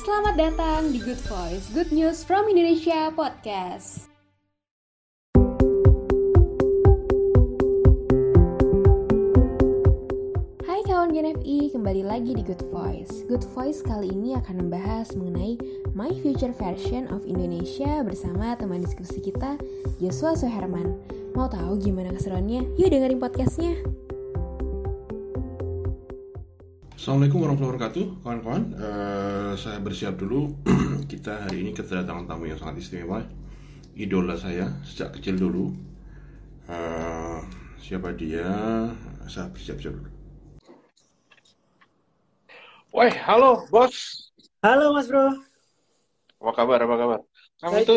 Selamat datang di Good Voice, Good News from Indonesia Podcast. Hai kawan GNFI, kembali lagi di Good Voice. Good Voice kali ini akan membahas mengenai My Future Version of Indonesia bersama teman diskusi kita, Joshua Soherman. Mau tahu gimana keseruannya? Yuk dengerin podcastnya. Assalamualaikum warahmatullahi wabarakatuh, kawan-kawan. Uh, saya bersiap dulu. Kita hari ini kedatangan tamu yang sangat istimewa, idola saya sejak kecil dulu. Uh, siapa dia? Saya bersiap-siap dulu. Woi, halo bos. Halo mas bro. Apa kabar? Apa kabar? Kamu itu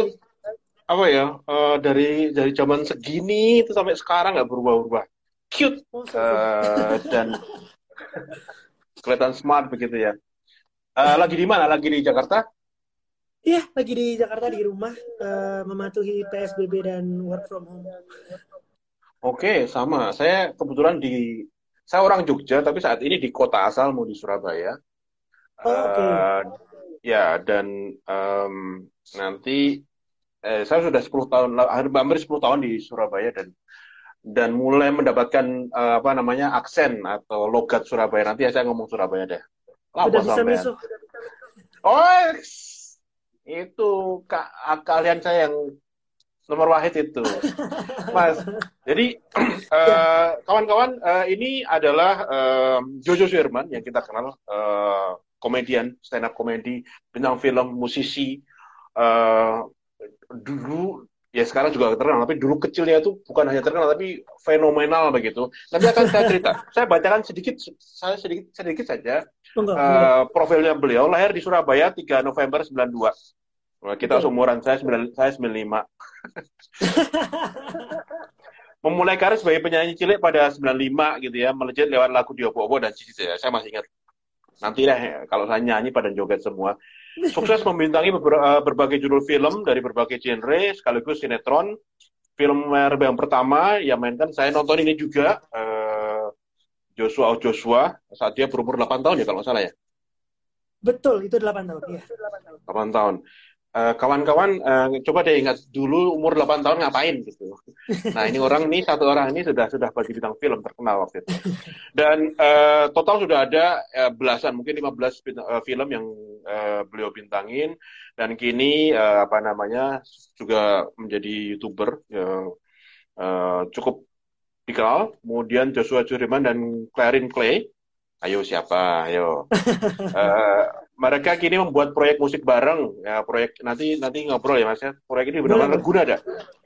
apa ya? Uh, dari dari zaman segini itu sampai sekarang nggak berubah-ubah. Cute uh, dan kelihatan smart begitu ya. Uh, lagi di mana? Lagi di Jakarta? Iya, lagi di Jakarta di rumah uh, mematuhi PSBB dan work from home. Oke, sama. Saya kebetulan di saya orang Jogja tapi saat ini di kota asalmu di Surabaya. Oh, Oke. Okay. Uh, ya dan um, nanti eh, saya sudah 10 tahun hampir 10 tahun di Surabaya dan dan mulai mendapatkan uh, apa namanya aksen atau logat Surabaya nanti ya saya ngomong Surabaya deh. Lapa Udah bisa Oh, itu kak kalian saya yang nomor wahid itu, Mas. Jadi eh, kawan-kawan uh, uh, ini adalah uh, Jojo Sherman yang kita kenal uh, komedian stand up komedi, bintang film, musisi. Uh, dulu ya sekarang juga terkenal, tapi dulu kecilnya itu bukan hanya terkenal, tapi fenomenal begitu. Nanti akan saya cerita. saya bacakan sedikit, saya sedikit sedikit saja enggak, uh, enggak. profilnya beliau. Lahir di Surabaya 3 November 92. Nah, kita seumuran saya 9, saya 95. Memulai karir sebagai penyanyi cilik pada 95 gitu ya, melejit lewat lagu Diobo-obo dan Cici ya. Saya masih ingat. Nanti deh kalau saya nyanyi pada joget semua. Sukses membintangi eh, berbagai judul film dari berbagai genre, sekaligus sinetron. Film yang pertama yang mainkan, saya nonton ini juga, uh, Joshua Joshua, saat dia berumur 8 tahun ya kalau nggak salah ya? Betul, itu 8 tahun. Ya. 8 tahun. Eh, kawan-kawan uh, coba deh ingat dulu umur 8 tahun ngapain gitu. Nah ini orang ini satu orang ini sudah sudah bagi bintang film terkenal waktu itu. Dan uh, total sudah ada uh, belasan mungkin 15 bintang, uh, film yang uh, beliau bintangin dan kini uh, apa namanya juga menjadi youtuber yang uh, cukup dikenal. Kemudian Joshua Juriman dan Clarin Clay. Ayo siapa? Ayo. uh, mereka kini membuat proyek musik bareng ya proyek nanti nanti ngobrol ya mas ya proyek ini benar-benar Ragunada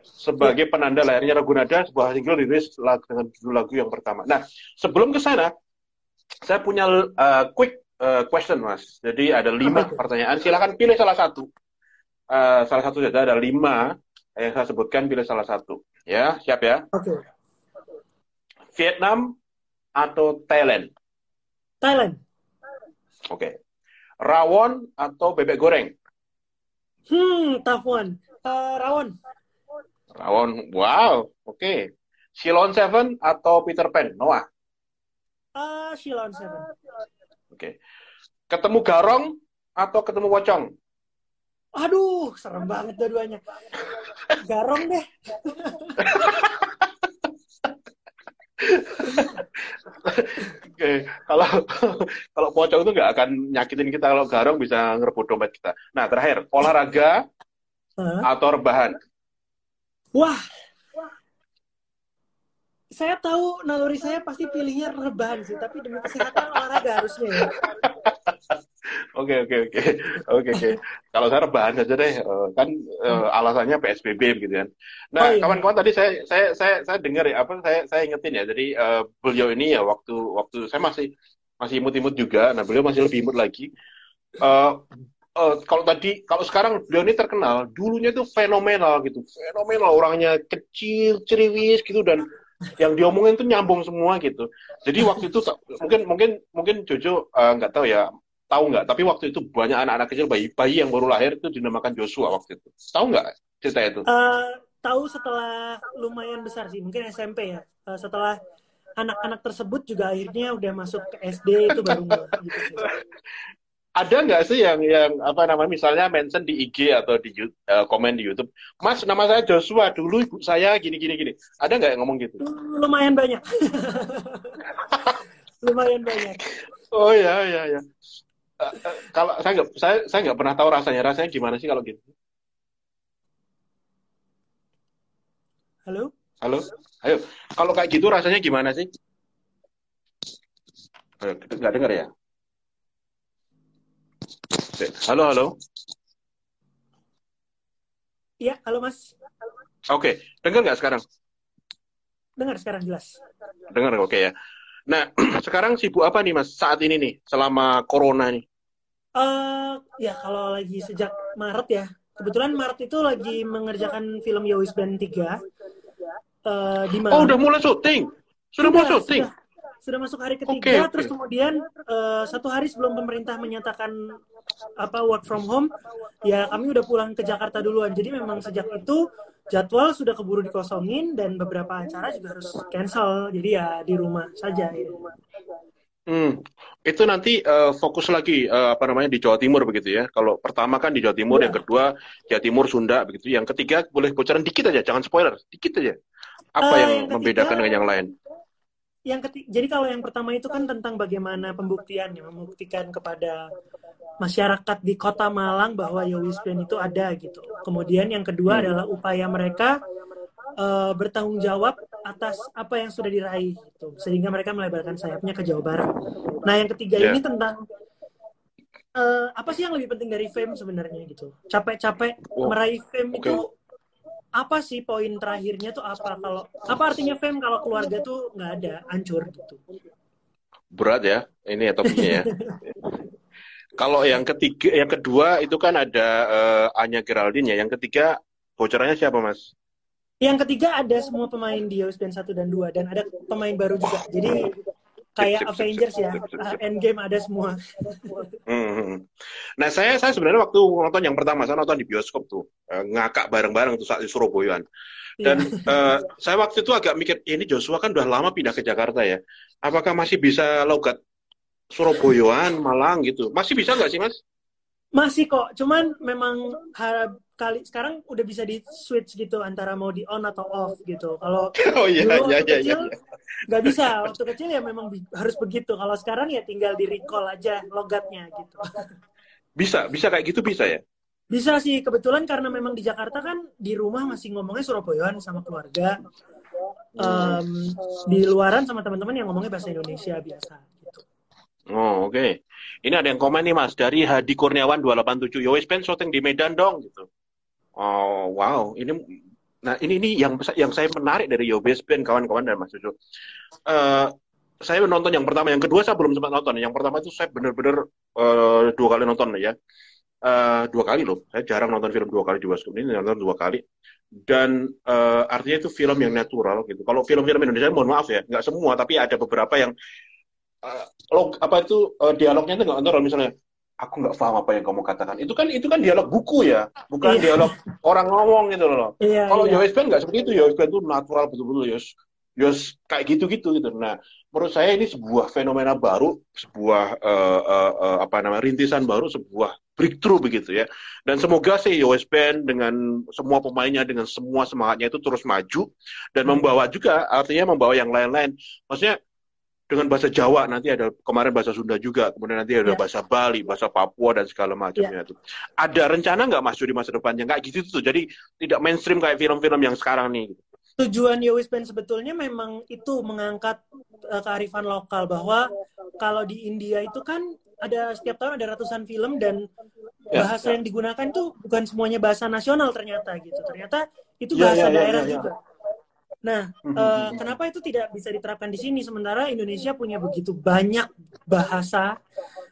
sebagai penanda lahirnya Ragunada sebuah single dirilis lagu dengan judul lagu yang pertama nah sebelum ke sana saya punya uh, quick uh, question mas jadi ada lima pertanyaan silakan pilih salah satu uh, salah satu saja ada lima yang saya sebutkan pilih salah satu ya siap ya oke okay. Vietnam atau Thailand Thailand oke okay rawon atau bebek goreng? Hmm, tough one. Uh, rawon. Rawon, wow, oke. Okay. Shilon Seven atau Peter Pan? Noah? Uh, Shilon Seven. Oke. Ketemu garong atau ketemu pocong? Aduh, serem banget dua-duanya. Garong deh. Oke, kalau kalau pocong itu nggak akan nyakitin kita kalau garong bisa ngerebut dompet kita. Nah terakhir olahraga huh? atau rebahan. Wah, saya tahu naluri saya pasti pilihnya rebahan sih, tapi demi kesehatan olahraga harusnya ya. Oke oke oke oke oke. Kalau saya rebahan saja deh, uh, kan uh, alasannya PSBB gitu kan. Nah oh, iya. kawan-kawan tadi saya saya saya saya dengar ya apa saya saya ingetin ya. Jadi uh, beliau ini ya waktu waktu saya masih masih imut-imut juga. Nah beliau masih lebih imut lagi. Uh, uh, kalau tadi kalau sekarang beliau ini terkenal, dulunya itu fenomenal gitu, fenomenal orangnya kecil, ceriwis gitu dan yang diomongin tuh nyambung semua gitu. Jadi waktu itu mungkin mungkin mungkin Jojo nggak uh, tahu ya Tahu nggak? Tapi waktu itu banyak anak-anak kecil bayi-bayi yang baru lahir itu dinamakan Joshua waktu itu. Tahu nggak cerita itu? Uh, tahu setelah lumayan besar sih, mungkin SMP ya. Uh, setelah anak-anak tersebut juga akhirnya udah masuk ke SD itu baru gitu ada nggak sih yang yang apa namanya misalnya mention di IG atau di uh, komen di YouTube, Mas nama saya Joshua dulu ibu saya gini gini gini. Ada nggak yang ngomong gitu? Lumayan banyak. Lumayan banyak. Oh ya ya ya. Uh, uh, kalau saya nggak saya saya nggak pernah tahu rasanya rasanya gimana sih kalau gitu. Halo. Halo. Ayo. Kalau kayak gitu rasanya gimana sih? Ayo, nggak dengar ya? Halo, halo. Iya, halo Mas. Oke, dengar nggak sekarang? Dengar sekarang jelas. Dengar, oke ya. Nah, sekarang sibuk apa nih Mas saat ini nih, selama corona nih? Uh, ya kalau lagi sejak Maret ya. Kebetulan Maret itu lagi mengerjakan film Yowis Band 3. Uh, di mana? Oh, udah mulai syuting? Sudah, sudah mulai syuting? Sudah, sudah masuk hari ketiga, okay, terus kemudian uh, satu hari sebelum pemerintah menyatakan apa work from home, ya kami udah pulang ke Jakarta duluan. Jadi memang sejak itu jadwal sudah keburu dikosongin dan beberapa acara juga harus cancel. Jadi ya di rumah saja. Ya. Hmm, itu nanti uh, fokus lagi uh, apa namanya di Jawa Timur begitu ya. Kalau pertama kan di Jawa Timur, ya. yang kedua Jawa Timur Sunda begitu. Yang ketiga boleh bocoran dikit aja, jangan spoiler, dikit aja. Apa uh, yang, yang ketiga, membedakan dengan yang lain? Yang ketiga, jadi kalau yang pertama itu kan tentang bagaimana pembuktian ya, membuktikan kepada masyarakat di kota Malang bahwa Yowis Band itu ada gitu. Kemudian yang kedua hmm. adalah upaya mereka uh, bertanggung jawab atas apa yang sudah diraih gitu, sehingga mereka melebarkan sayapnya ke Jawa Barat. Nah yang ketiga yeah. ini tentang uh, apa sih yang lebih penting dari fame sebenarnya gitu. Capek-capek oh. meraih fame okay. itu apa sih poin terakhirnya tuh apa? Kalau apa artinya fame kalau keluarga tuh nggak ada hancur gitu? Berat ya ini ya topiknya ya. Kalau yang ketiga yang kedua itu kan ada uh, Anya Geraldine ya. Yang ketiga bocorannya siapa mas? Yang ketiga ada semua pemain di Yos Band 1 dan 2 dan ada pemain baru juga. Jadi kayak sip, Avengers sip, ya, sip, sip, sip. Endgame ada semua. Hmm, hmm. Nah saya saya sebenarnya waktu nonton yang pertama saya nonton di bioskop tuh uh, ngakak bareng-bareng tuh saat di Surabaya. Dan yeah. uh, saya waktu itu agak mikir ini Joshua kan udah lama pindah ke Jakarta ya, apakah masih bisa logat Surabayaan, Malang gitu? Masih bisa nggak sih mas? Masih kok, cuman memang harap kali sekarang udah bisa di switch gitu antara mau di on atau off gitu. Kalau oh, iya, dulu iya, waktu iya, kecil iya. nggak bisa, waktu kecil ya memang harus begitu. Kalau sekarang ya tinggal di recall aja logatnya gitu. Bisa, bisa kayak gitu bisa ya? Bisa sih, kebetulan karena memang di Jakarta kan di rumah masih ngomongnya Surabayaan sama keluarga. Um, di luaran sama teman-teman yang ngomongnya bahasa Indonesia biasa. Oh, oke. Okay. Ini ada yang komen nih Mas dari Hadi Kurniawan 287. Yowes Pen syuting di Medan dong gitu. Oh wow, ini nah ini ini yang yang saya menarik dari Yo Base Band kawan-kawan dan Mas Jojo. Uh, saya nonton yang pertama, yang kedua saya belum sempat nonton. Yang pertama itu saya benar-benar uh, dua kali nonton ya. Uh, dua kali loh. Saya jarang nonton film dua kali di bioskop ini nonton dua kali. Dan uh, artinya itu film yang natural gitu. Kalau film-film Indonesia mohon maaf ya, nggak semua, tapi ada beberapa yang uh, log apa itu uh, dialognya itu nggak natural misalnya aku nggak paham apa yang kamu katakan. Itu kan itu kan dialog buku ya, bukan iya. dialog orang ngomong gitu loh. Iya, Kalau iya. Band nggak seperti itu, Yowes Band itu natural betul-betul Yos. Yos kayak gitu-gitu gitu. Nah, menurut saya ini sebuah fenomena baru, sebuah uh, uh, uh, apa namanya rintisan baru, sebuah breakthrough begitu ya. Dan semoga sih Yowes Band dengan semua pemainnya, dengan semua semangatnya itu terus maju dan membawa juga, artinya membawa yang lain-lain. Maksudnya dengan bahasa Jawa nanti ada kemarin bahasa Sunda juga kemudian nanti ada yeah. bahasa Bali bahasa Papua dan segala macamnya yeah. ada rencana nggak mas di masa depannya? Nggak gitu tuh jadi tidak mainstream kayak film-film yang sekarang nih. Tujuan Yowis Band sebetulnya memang itu mengangkat uh, kearifan lokal bahwa kalau di India itu kan ada setiap tahun ada ratusan film dan yeah, bahasa yang digunakan itu bukan semuanya bahasa nasional ternyata gitu. Ternyata itu ya, bahasa daerah juga Nah, uh, kenapa itu tidak bisa diterapkan di sini sementara Indonesia punya begitu banyak bahasa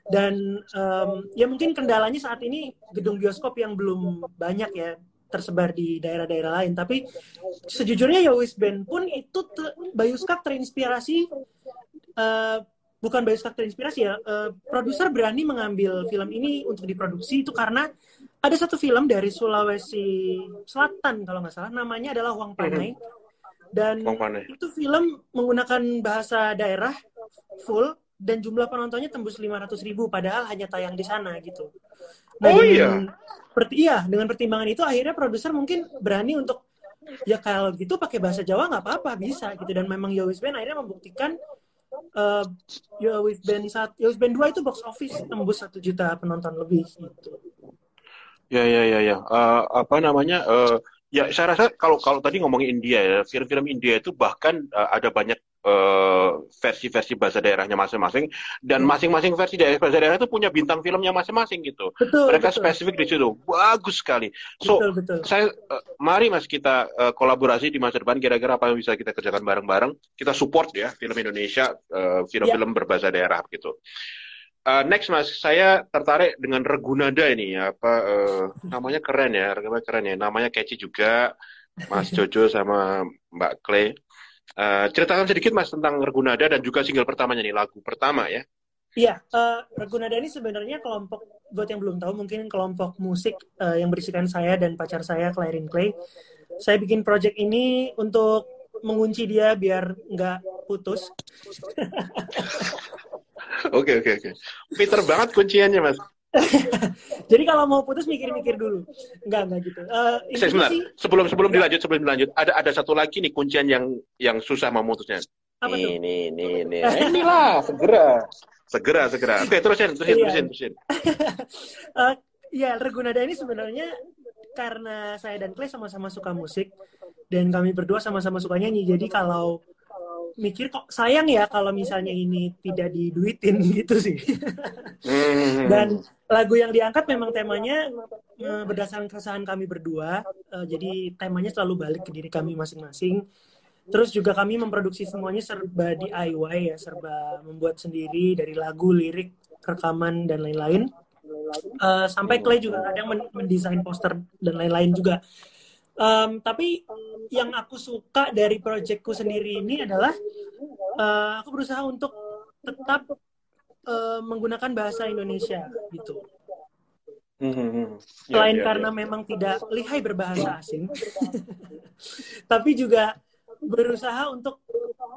dan um, ya mungkin kendalanya saat ini gedung bioskop yang belum banyak ya tersebar di daerah-daerah lain. Tapi sejujurnya ya Band pun itu ter, Bayuskak terinspirasi uh, bukan Bayuskak terinspirasi ya. Uh, produser berani mengambil film ini untuk diproduksi itu karena ada satu film dari Sulawesi Selatan kalau nggak salah namanya adalah Wang Panai. Dan itu film menggunakan bahasa daerah full dan jumlah penontonnya tembus 500 ribu padahal hanya tayang di sana gitu. Nah, oh dengan, iya. Per, iya, dengan pertimbangan itu akhirnya produser mungkin berani untuk ya kalau gitu pakai bahasa Jawa nggak apa-apa bisa gitu dan memang Yowis Band akhirnya membuktikan uh, Yowis Band saat Yowis Band 2 itu box office tembus satu juta penonton lebih gitu. Ya ya ya ya. Uh, apa namanya? Uh, ya saya rasa kalau kalau tadi ngomongin India ya, film-film India itu bahkan uh, ada banyak versi-versi uh, bahasa daerahnya masing-masing dan masing-masing versi daerah bahasa daerah itu punya bintang filmnya masing-masing gitu. Betul, Mereka betul. spesifik di situ. Bagus sekali. So, betul, betul. saya uh, mari Mas kita uh, kolaborasi di masa depan kira-kira apa yang bisa kita kerjakan bareng-bareng. Kita support ya film Indonesia, film-film uh, berbahasa daerah gitu. Uh, next mas, saya tertarik dengan Regunada ini apa uh, namanya keren ya, namanya keren ya, namanya catchy juga, Mas Jojo sama Mbak Clay. Uh, ceritakan sedikit mas tentang Regunada dan juga single pertamanya nih lagu pertama ya. Iya, uh, Regunada ini sebenarnya kelompok buat yang belum tahu mungkin kelompok musik uh, yang berisikan saya dan pacar saya Clarin Clay. Saya bikin project ini untuk mengunci dia biar nggak putus. Oke oke oke. Peter banget kunciannya mas. Jadi kalau mau putus mikir-mikir dulu. Enggak enggak gitu. Uh, sebentar. Sih, sebelum sebelum dilanjut sebelum dilanjut ada ada satu lagi nih kuncian yang yang susah memutusnya. Apa ini, ini ini ini inilah segera segera segera. Oke terusin terusin iya. terusin terusin. uh, ya Regunada ini sebenarnya karena saya dan Clay sama-sama suka musik dan kami berdua sama-sama suka nyanyi. Jadi kalau mikir kok sayang ya kalau misalnya ini tidak diduitin gitu sih. Hmm. Dan lagu yang diangkat memang temanya berdasarkan keresahan kami berdua. Jadi temanya selalu balik ke diri kami masing-masing. Terus juga kami memproduksi semuanya serba DIY ya, serba membuat sendiri dari lagu, lirik, rekaman dan lain-lain. Uh, sampai Clay juga kadang mendesain poster dan lain-lain juga. Um, tapi yang aku suka dari proyekku sendiri ini adalah uh, aku berusaha untuk tetap uh, menggunakan bahasa Indonesia gitu. Mm-hmm. Selain yeah, yeah, karena yeah. memang tidak lihai berbahasa asing, tapi juga berusaha untuk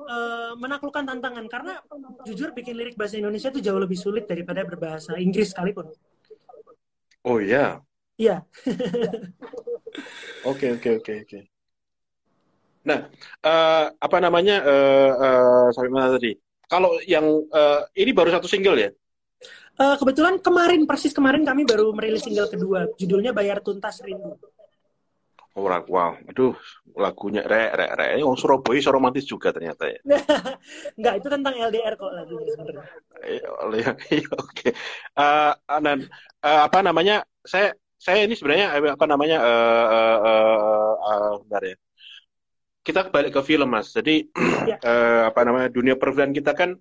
uh, menaklukkan tantangan karena jujur bikin lirik bahasa Indonesia itu jauh lebih sulit daripada berbahasa Inggris sekalipun. Oh ya. Iya. Oke oke oke oke. Nah, uh, apa namanya uh, uh, sampai mana tadi? Kalau yang uh, ini baru satu single ya? Uh, kebetulan kemarin persis kemarin kami baru merilis single kedua, judulnya Bayar Tuntas Rindu. Oh, wow, aduh, lagunya re re re. Oh, Surabaya so romantis juga ternyata ya. Enggak, itu tentang LDR kok lagunya sebenarnya. Iya, iya, oke. Uh, dan uh, apa namanya? Saya saya ini sebenarnya apa namanya uh, uh, uh, uh, bentar ya. Kita balik ke film mas. Jadi ya. uh, apa namanya dunia perfilman kita kan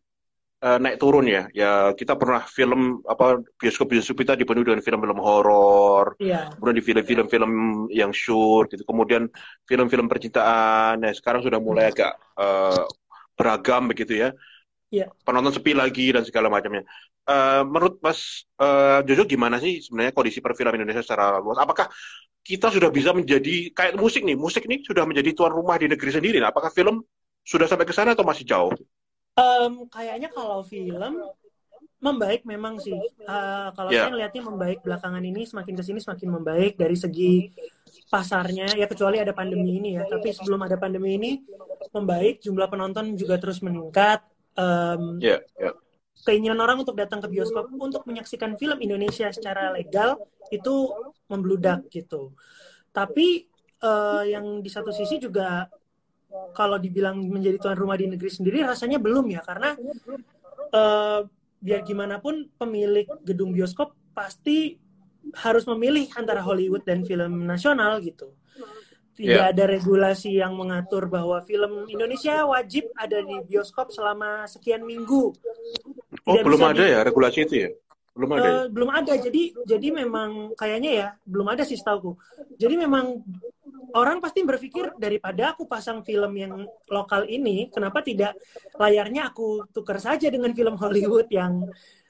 uh, naik turun ya. Ya kita pernah film apa bioskop bioskop kita dipenuhi dengan film-film horor. Ya. Kemudian di film-film yang shoot gitu. Kemudian film-film percintaan. Nah sekarang sudah mulai agak uh, beragam begitu ya. Ya. Penonton sepi lagi dan segala macamnya. Uh, menurut Mas uh, Jojo gimana sih sebenarnya kondisi perfilman Indonesia secara luas? Apakah kita sudah bisa menjadi kayak musik nih? Musik nih sudah menjadi tuan rumah di negeri sendiri. Nah, apakah film sudah sampai ke sana atau masih jauh? Um, kayaknya kalau film membaik memang sih. Uh, kalau yeah. saya melihatnya membaik belakangan ini semakin ke sini semakin membaik dari segi pasarnya ya kecuali ada pandemi ini ya. Tapi sebelum ada pandemi ini membaik, jumlah penonton juga terus meningkat. Um, yeah, yeah keinginan orang untuk datang ke bioskop untuk menyaksikan film Indonesia secara legal itu membludak gitu. Tapi uh, yang di satu sisi juga kalau dibilang menjadi tuan rumah di negeri sendiri rasanya belum ya. Karena uh, biar gimana pun pemilik gedung bioskop pasti harus memilih antara Hollywood dan film nasional gitu tidak yeah. ada regulasi yang mengatur bahwa film Indonesia wajib ada di bioskop selama sekian minggu. Tidak oh, belum ada di... ya regulasi itu ya? Belum ada. Uh, ya? Belum ada. Jadi jadi memang kayaknya ya belum ada sih setahu Jadi memang orang pasti berpikir daripada aku pasang film yang lokal ini, kenapa tidak layarnya aku tukar saja dengan film Hollywood yang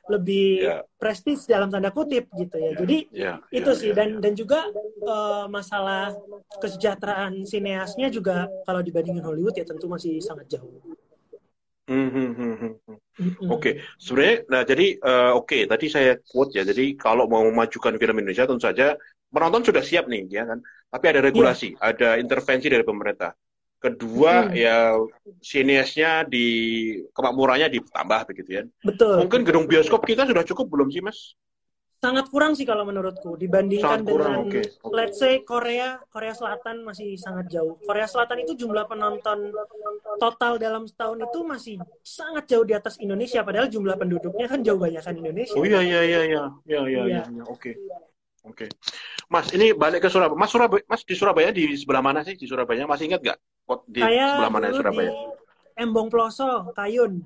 lebih yeah. prestis dalam tanda kutip gitu ya. Yeah. Jadi yeah. itu yeah. sih dan yeah. dan juga uh, masalah kesejahteraan sineasnya juga kalau dibandingin Hollywood ya tentu masih sangat jauh. Hmm, hmm, hmm, hmm. Oke, okay. sebenarnya, nah jadi uh, oke, okay, tadi saya quote ya. Jadi kalau mau memajukan film Indonesia, tentu saja penonton sudah siap nih, ya kan. Tapi ada regulasi, yeah. ada intervensi dari pemerintah. Kedua, hmm. ya siniasnya di kemakmurannya ditambah begitu ya. Betul. Mungkin gedung bioskop kita sudah cukup belum sih, Mas? sangat kurang sih kalau menurutku dibandingkan sangat kurang, dengan okay. let's say Korea Korea Selatan masih sangat jauh Korea Selatan itu jumlah penonton total dalam setahun itu masih sangat jauh di atas Indonesia padahal jumlah penduduknya kan jauh banyak kan Indonesia oh iya iya iya iya iya iya iya ya, oke oke Mas ini balik ke Surabaya. Mas Surabaya Mas di Surabaya di sebelah mana sih? Di Surabaya. Masih ingat nggak? Di Saya sebelah mana Surabaya di Embong Ploso Kayun.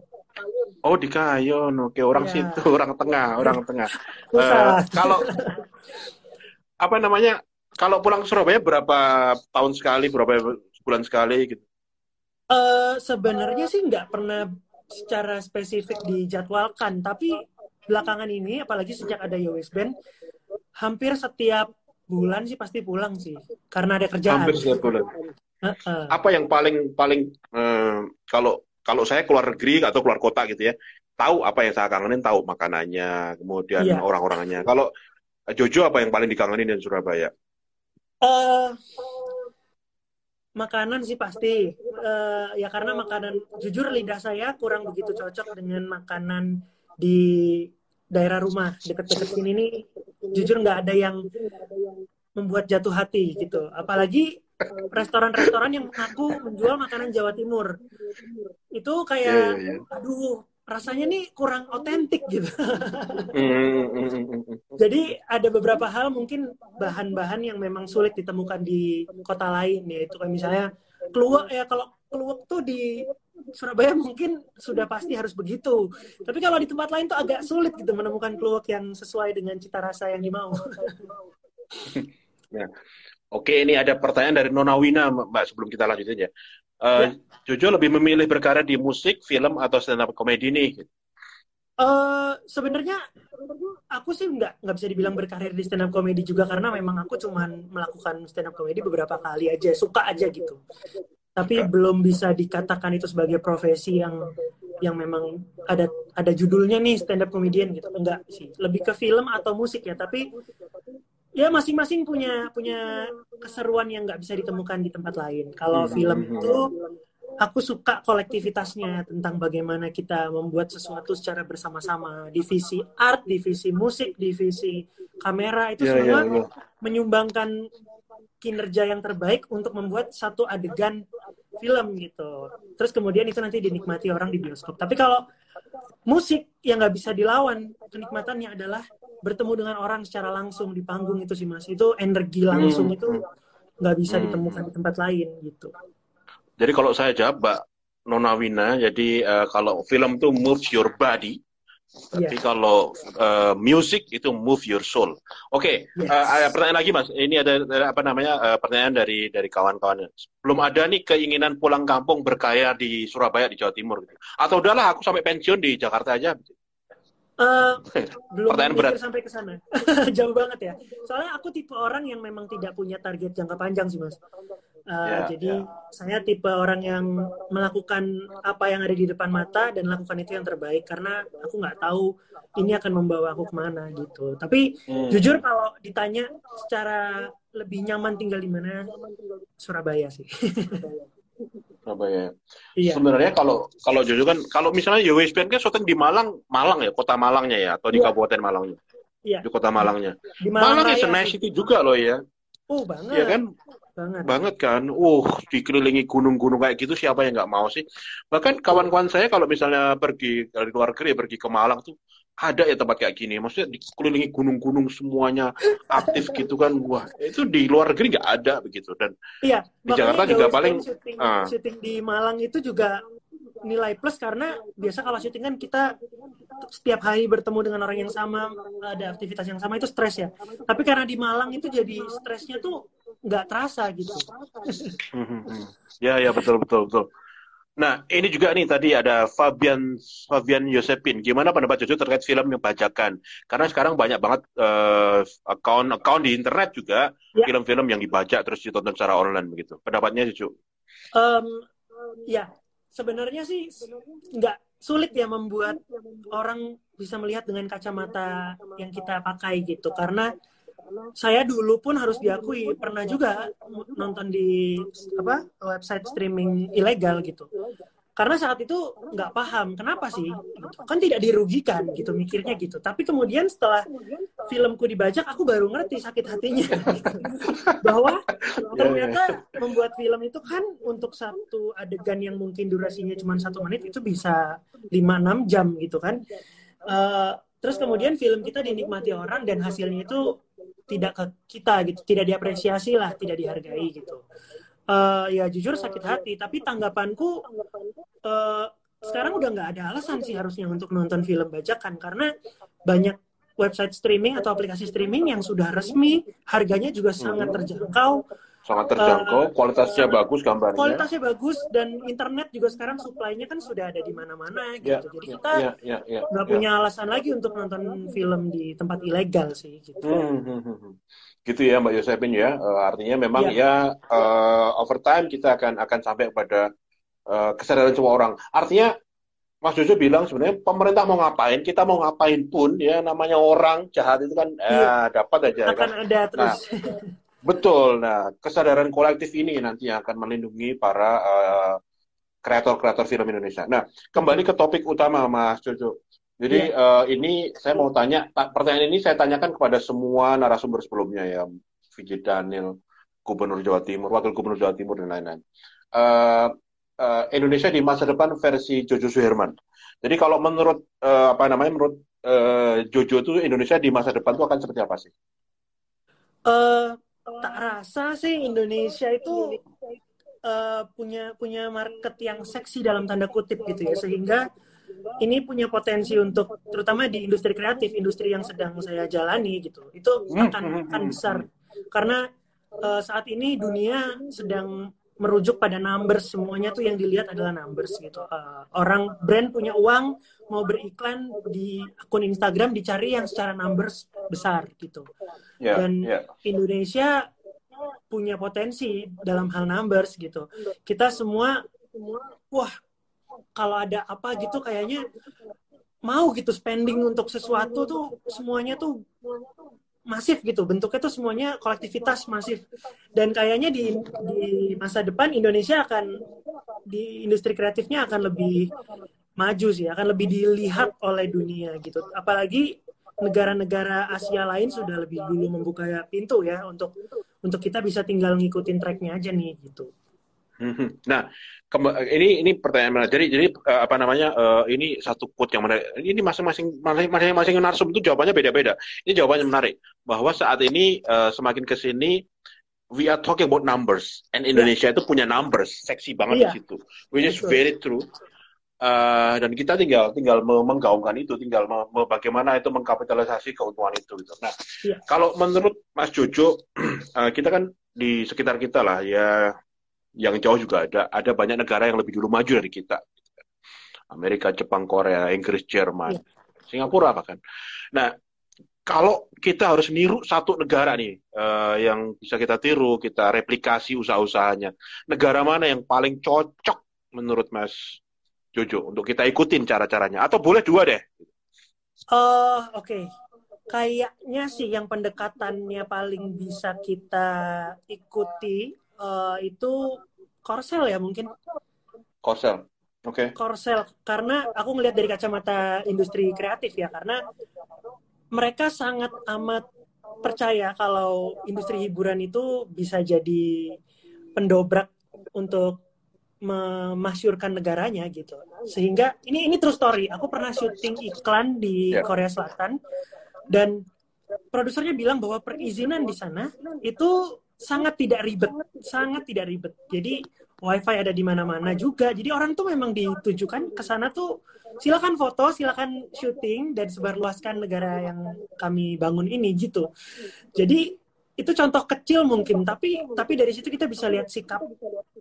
Oh di Kayon, oke orang ya. situ, orang tengah, orang tengah. uh, kalau apa namanya, kalau pulang ke Surabaya berapa tahun sekali, berapa bulan sekali gitu? Uh, Sebenarnya sih nggak pernah secara spesifik dijadwalkan, tapi belakangan ini, apalagi sejak ada Yowes Band, hampir setiap bulan sih pasti pulang sih, karena ada kerjaan. Hampir setiap bulan. Uh -uh. Apa yang paling paling uh, kalau kalau saya keluar negeri atau keluar kota gitu ya, tahu apa yang saya kangenin, tahu makanannya, kemudian yeah. orang-orangnya. Kalau Jojo apa yang paling dikangenin di Surabaya? Uh, makanan sih pasti. Uh, ya karena makanan, jujur lidah saya kurang begitu cocok dengan makanan di daerah rumah dekat-dekat sini nih. Jujur nggak ada yang membuat jatuh hati gitu. Apalagi restoran-restoran yang mengaku menjual makanan Jawa Timur. Itu kayak, yeah, yeah, yeah. aduh, rasanya nih kurang otentik gitu. Hmm, hmm, hmm, Jadi ada beberapa hal mungkin bahan-bahan yang memang sulit ditemukan di kota lain ya itu kayak misalnya keluak ya kalau keluak tuh di Surabaya mungkin sudah pasti harus begitu. Tapi kalau di tempat lain tuh agak sulit gitu menemukan keluak yang sesuai dengan cita rasa yang dimau. ya. Oke, ini ada pertanyaan dari Nona Wina, Mbak, sebelum kita lanjutin ya. Uh, ya. Jojo lebih memilih berkarya di musik, film, atau stand up comedy nih? Uh, sebenarnya aku sih nggak nggak bisa dibilang berkarir di stand up comedy juga karena memang aku cuma melakukan stand up comedy beberapa kali aja suka aja gitu tapi belum bisa dikatakan itu sebagai profesi yang yang memang ada ada judulnya nih stand up comedian gitu enggak sih lebih ke film atau musik ya tapi ya masing-masing punya punya keseruan yang nggak bisa ditemukan di tempat lain. Kalau hmm. film itu aku suka kolektivitasnya tentang bagaimana kita membuat sesuatu secara bersama-sama. Divisi art, divisi musik, divisi kamera itu yeah, semua yeah, yeah. menyumbangkan kinerja yang terbaik untuk membuat satu adegan film gitu. Terus kemudian itu nanti dinikmati orang di bioskop. Tapi kalau musik yang nggak bisa dilawan kenikmatannya adalah bertemu dengan orang secara langsung di panggung itu sih mas itu energi langsung hmm. itu nggak bisa hmm. ditemukan di tempat lain gitu jadi kalau saya jawab mbak Nona Wina jadi uh, kalau film itu move your body tapi yeah. kalau uh, music itu move your soul. Oke, okay, yes. uh, pertanyaan lagi mas. Ini ada, ada apa namanya uh, pertanyaan dari dari kawan-kawan. Belum ada nih keinginan pulang kampung berkaya di Surabaya di Jawa Timur gitu. Atau udahlah aku sampai pensiun di Jakarta aja. Gitu. Uh, belum Pertanyaan berat. sampai ke sana. Jauh banget ya. Soalnya aku tipe orang yang memang tidak punya target jangka panjang sih, Mas. Uh, yeah, jadi yeah. saya tipe orang yang melakukan apa yang ada di depan mata dan lakukan itu yang terbaik karena aku nggak tahu ini akan membawa aku ke mana gitu. Tapi hmm. jujur kalau ditanya secara lebih nyaman tinggal di mana, Surabaya sih. Surabaya. Iya. Sebenarnya kalau kalau jujur kan kalau misalnya Yowes Band kan syuting di Malang, Malang ya, kota Malangnya ya atau di iya. Kabupaten Malangnya. Iya. Di kota Malangnya. Di Malang, Malang ya senai itu juga loh ya. Oh, banget. Iya kan? Banget. Banget kan. Uh, dikelilingi gunung-gunung kayak gitu siapa yang nggak mau sih? Bahkan kawan-kawan saya kalau misalnya pergi dari luar negeri pergi ke Malang tuh ada ya tempat kayak gini. Maksudnya dikelilingi gunung-gunung semuanya aktif gitu kan. Wah, itu di luar negeri nggak ada begitu. Dan iya, di Jakarta juga paling syuting, uh, syuting di Malang itu juga nilai plus karena biasa kalau syuting kan kita setiap hari bertemu dengan orang yang sama, ada aktivitas yang sama itu stres ya. Tapi karena di Malang itu jadi stresnya tuh nggak terasa gitu. Hmm, hmm, hmm. ya ya betul betul betul. Nah, ini juga nih tadi ada Fabian Fabian Yosepin. Gimana pendapat Jojo terkait film yang bajakan? Karena sekarang banyak banget uh, account account di internet juga ya. film-film yang dibajak terus ditonton secara online begitu. Pendapatnya Jojo? Um, ya, sebenarnya sih nggak sulit ya membuat orang bisa melihat dengan kacamata yang kita pakai gitu karena saya dulu pun harus diakui pernah juga nonton di apa website streaming ilegal gitu. Karena saat itu nggak paham kenapa sih? Gitu. kan tidak dirugikan gitu mikirnya gitu. Tapi kemudian setelah filmku dibajak aku baru ngerti sakit hatinya. Bahwa ternyata membuat film itu kan untuk satu adegan yang mungkin durasinya cuma satu menit itu bisa 5-6 jam gitu kan. Uh, terus kemudian film kita dinikmati orang dan hasilnya itu tidak ke kita gitu tidak diapresiasi lah tidak dihargai gitu. Uh, ya jujur sakit hati tapi tanggapanku uh, sekarang udah nggak ada alasan sih harusnya untuk nonton film bajakan karena banyak website streaming atau aplikasi streaming yang sudah resmi harganya juga sangat terjangkau sangat terjangkau, uh, kualitasnya bagus gambarnya. Kualitasnya bagus dan internet juga sekarang supply-nya kan sudah ada di mana-mana gitu. Yeah, Jadi ya, kita nggak yeah, yeah, yeah, punya yeah. alasan lagi untuk nonton film di tempat ilegal sih gitu. Hmm, hmm, hmm. hmm gitu ya Mbak Yosepin ya uh, artinya memang ya, ya uh, over time kita akan akan sampai pada uh, kesadaran semua orang artinya Mas Jojo bilang sebenarnya pemerintah mau ngapain kita mau ngapain pun ya namanya orang jahat itu kan eh, dapat aja akan kan? ada terus nah, betul nah kesadaran kolektif ini nanti yang akan melindungi para kreator-kreator uh, film Indonesia nah kembali ke topik utama Mas Jojo jadi ya. uh, ini saya mau tanya, pertanyaan ini saya tanyakan kepada semua narasumber sebelumnya ya, Vijay Daniel, Gubernur Jawa Timur, Wakil Gubernur Jawa Timur dan lain-lain. Uh, uh, Indonesia di masa depan versi Jojo Suherman. Jadi kalau menurut uh, apa namanya, menurut uh, Jojo itu Indonesia di masa depan itu akan seperti apa sih? Uh, tak rasa sih Indonesia itu uh, punya punya market yang seksi dalam tanda kutip gitu ya, sehingga ini punya potensi untuk terutama di industri kreatif, industri yang sedang saya jalani gitu. Itu hmm, akan hmm, akan hmm, besar. Karena uh, saat ini dunia sedang merujuk pada numbers semuanya tuh yang dilihat adalah numbers gitu. Uh, orang brand punya uang mau beriklan di akun Instagram dicari yang secara numbers besar gitu. Yeah, Dan yeah. Indonesia punya potensi dalam hal numbers gitu. Kita semua wah kalau ada apa gitu kayaknya mau gitu spending untuk sesuatu tuh semuanya tuh masif gitu. Bentuknya tuh semuanya kolektivitas masif. Dan kayaknya di di masa depan Indonesia akan di industri kreatifnya akan lebih maju sih akan lebih dilihat oleh dunia gitu. Apalagi negara-negara Asia lain sudah lebih dulu membuka pintu ya untuk untuk kita bisa tinggal ngikutin tracknya aja nih gitu. Nah, ini ini pertanyaan menarik. Jadi jadi uh, apa namanya? Uh, ini satu quote yang menarik. Ini masing-masing masing-masing narsum itu jawabannya beda-beda. Ini jawabannya menarik bahwa saat ini uh, semakin ke sini we are talking about numbers and Indonesia yeah. itu punya numbers seksi banget yeah. di situ. Which is very true. Uh, dan kita tinggal tinggal menggaungkan itu, tinggal me, me, bagaimana itu mengkapitalisasi keuntungan itu. Gitu. Nah, yeah. kalau menurut Mas Jojo, uh, kita kan di sekitar kita lah ya yang jauh juga ada ada banyak negara yang lebih dulu maju dari kita Amerika Jepang Korea Inggris Jerman ya. Singapura bahkan. Nah kalau kita harus niru satu negara nih uh, yang bisa kita tiru kita replikasi usaha-usahanya negara mana yang paling cocok menurut Mas Jojo untuk kita ikutin cara-caranya? Atau boleh dua deh? Uh, oke. Okay kayaknya sih yang pendekatannya paling bisa kita ikuti uh, itu Korsel ya mungkin. Korsel. Oke. Okay. Korsel karena aku ngelihat dari kacamata industri kreatif ya karena mereka sangat amat percaya kalau industri hiburan itu bisa jadi pendobrak untuk memasyurkan negaranya gitu. Sehingga ini ini true story. Aku pernah syuting iklan di yeah. Korea Selatan dan produsernya bilang bahwa perizinan di sana itu sangat tidak ribet, sangat tidak ribet. Jadi wifi ada di mana-mana juga. Jadi orang tuh memang ditujukan ke sana tuh silakan foto, silakan syuting dan sebarluaskan negara yang kami bangun ini gitu. Jadi itu contoh kecil mungkin, tapi tapi dari situ kita bisa lihat sikap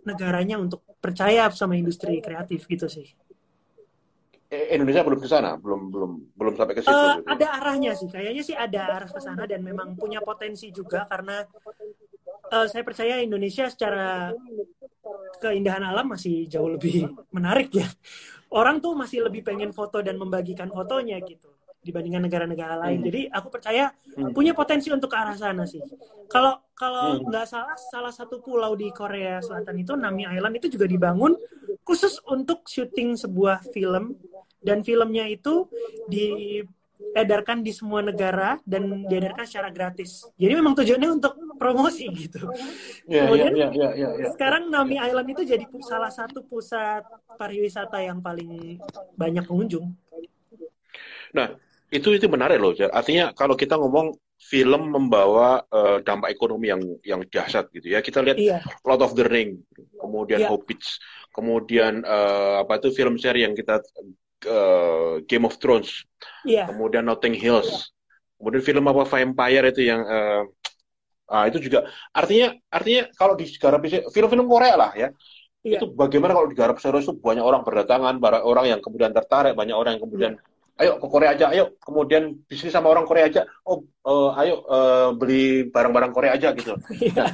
negaranya untuk percaya sama industri kreatif gitu sih. Indonesia belum ke sana, belum belum belum sampai ke situ. Uh. Ada arahnya sih, kayaknya sih ada arah ke sana dan memang punya potensi juga karena uh, saya percaya Indonesia secara keindahan alam masih jauh lebih menarik ya. Orang tuh masih lebih pengen foto dan membagikan fotonya gitu dibandingkan negara-negara lain. Hmm. Jadi aku percaya hmm. punya potensi untuk ke arah sana sih. Kalau kalau hmm. nggak salah salah satu pulau di Korea Selatan itu Nami Island itu juga dibangun khusus untuk syuting sebuah film dan filmnya itu diedarkan di semua negara dan diedarkan secara gratis. Jadi memang tujuannya untuk promosi gitu. Yeah, Kemudian yeah, yeah, yeah, yeah, sekarang Nami Island itu jadi salah satu pusat pariwisata yang paling banyak pengunjung. Nah, itu itu menarik loh. Artinya kalau kita ngomong film membawa uh, dampak ekonomi yang yang dahsyat gitu ya. Kita lihat iya. Lord of the Ring, kemudian iya. Hobbits, kemudian uh, apa itu film seri yang kita uh, Game of Thrones, iya. kemudian Notting Hills, kemudian film apa Vampire itu yang uh, uh, itu juga artinya artinya kalau di digarap film-film Korea lah ya. Iya. Itu bagaimana kalau digarap serius itu banyak orang berdatangan, banyak orang yang kemudian tertarik, banyak orang yang kemudian iya ayo ke Korea aja, ayo kemudian bisnis sama orang Korea aja, oh uh, ayo uh, beli barang-barang Korea aja gitu. Iya,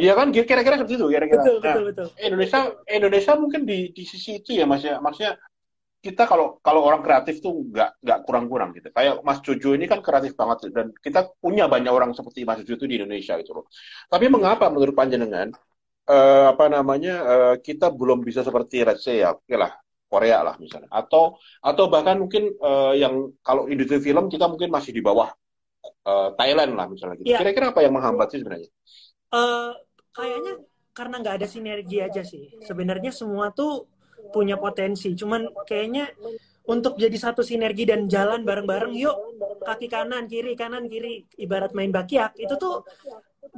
iya kan kira-kira seperti itu kira-kira. Betul, nah, betul, betul. Indonesia Indonesia mungkin di di sisi itu ya Mas ya, maksudnya kita kalau kalau orang kreatif tuh nggak nggak kurang-kurang gitu. Kayak Mas Jojo ini kan kreatif banget dan kita punya banyak orang seperti Mas Jojo itu di Indonesia gitu loh. Tapi mengapa menurut panjenengan uh, apa namanya uh, kita belum bisa seperti let's say ya, oke lah Korea lah misalnya atau atau bahkan mungkin uh, yang kalau industri film kita mungkin masih di bawah uh, Thailand lah misalnya gitu. Yeah. Kira-kira apa yang menghambat sih sebenarnya? Uh, kayaknya karena nggak ada sinergi aja sih. Sebenarnya semua tuh punya potensi, cuman kayaknya untuk jadi satu sinergi dan jalan bareng-bareng yuk kaki kanan kiri kanan kiri ibarat main bakiak itu tuh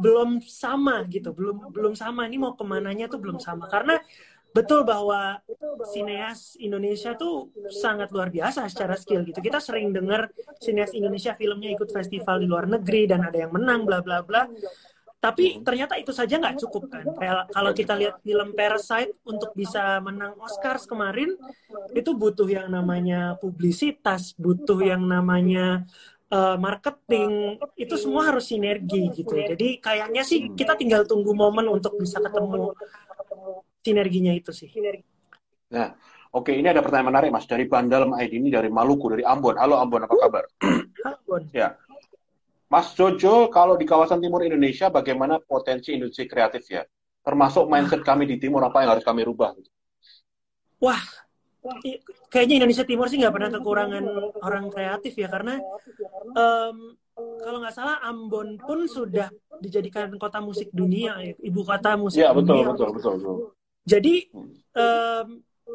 belum sama gitu belum belum sama ini mau ke mananya tuh belum sama karena betul bahwa sineas Indonesia tuh sangat luar biasa secara skill gitu. Kita sering dengar sineas Indonesia filmnya ikut festival di luar negeri dan ada yang menang bla bla bla. Tapi ternyata itu saja nggak cukup kan. Kayak kalau kita lihat film Parasite untuk bisa menang Oscar kemarin itu butuh yang namanya publisitas, butuh yang namanya uh, marketing itu semua harus sinergi gitu. Jadi kayaknya sih kita tinggal tunggu momen untuk bisa ketemu sinerginya itu sih. Nah, oke ini ada pertanyaan menarik Mas dari Bandal ID ini dari Maluku dari Ambon. Halo Ambon, apa kabar? Ambon. ya. Mas Jojo, kalau di kawasan timur Indonesia bagaimana potensi industri kreatif ya? Termasuk mindset kami di timur apa yang harus kami rubah? Wah, kayaknya Indonesia Timur sih nggak pernah kekurangan orang kreatif ya karena um, kalau nggak salah Ambon pun sudah dijadikan kota musik dunia, ibu kota musik ya, betul, dunia. Betul, betul, betul. Jadi um,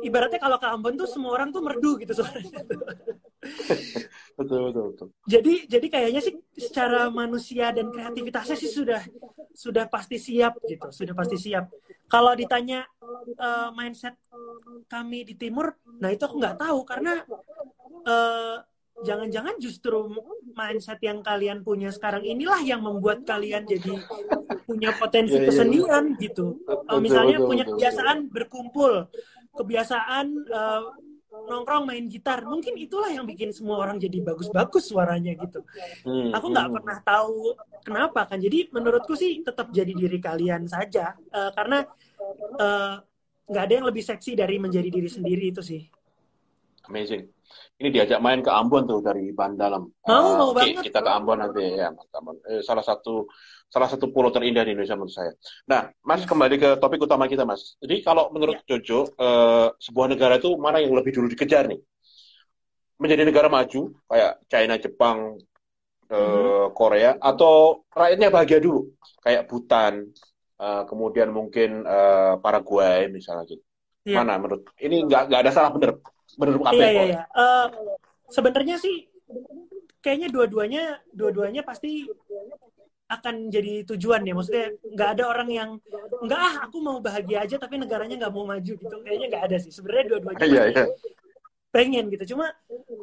ibaratnya kalau ke Ambon tuh semua orang tuh merdu gitu suaranya. betul betul betul. Jadi jadi kayaknya sih secara manusia dan kreativitasnya sih sudah sudah pasti siap gitu, sudah pasti siap. Kalau ditanya uh, mindset kami di timur, nah itu aku nggak tahu karena uh, jangan-jangan justru mindset yang kalian punya sekarang inilah yang membuat kalian jadi punya potensi yeah, iya. kesenian yeah. gitu. Uh, misalnya betul, punya kebiasaan berkumpul, kebiasaan uh, nongkrong main gitar, mungkin itulah yang bikin semua orang jadi bagus-bagus suaranya gitu. Hmm, Aku nggak hmm. pernah tahu kenapa kan. Jadi menurutku sih tetap jadi diri kalian saja, uh, karena nggak uh, ada yang lebih seksi dari menjadi diri sendiri itu sih. Amazing ini diajak main ke Ambon tuh dari Bandalam. Oh, uh, okay, banget. kita ke Ambon nanti ya, Ambon. Eh, salah satu salah satu pulau terindah di Indonesia menurut saya. Nah, Mas kembali ke topik utama kita, Mas. Jadi kalau menurut ya. Jojo, uh, sebuah negara itu mana yang lebih dulu dikejar nih? Menjadi negara maju kayak China, Jepang, uh, mm-hmm. Korea, atau rakyatnya bahagia dulu kayak Bhutan, uh, kemudian mungkin uh, Paraguay misalnya gitu. Ya. Mana menurut ini nggak nggak ada salah bener bener apa iya, iya, iya. Uh, sebenarnya sih kayaknya dua-duanya dua-duanya pasti akan jadi tujuan ya. Maksudnya nggak ada orang yang nggak ah aku mau bahagia aja tapi negaranya nggak mau maju gitu. Kayaknya nggak ada sih. Sebenarnya dua-duanya iya, iya. pengen gitu. Cuma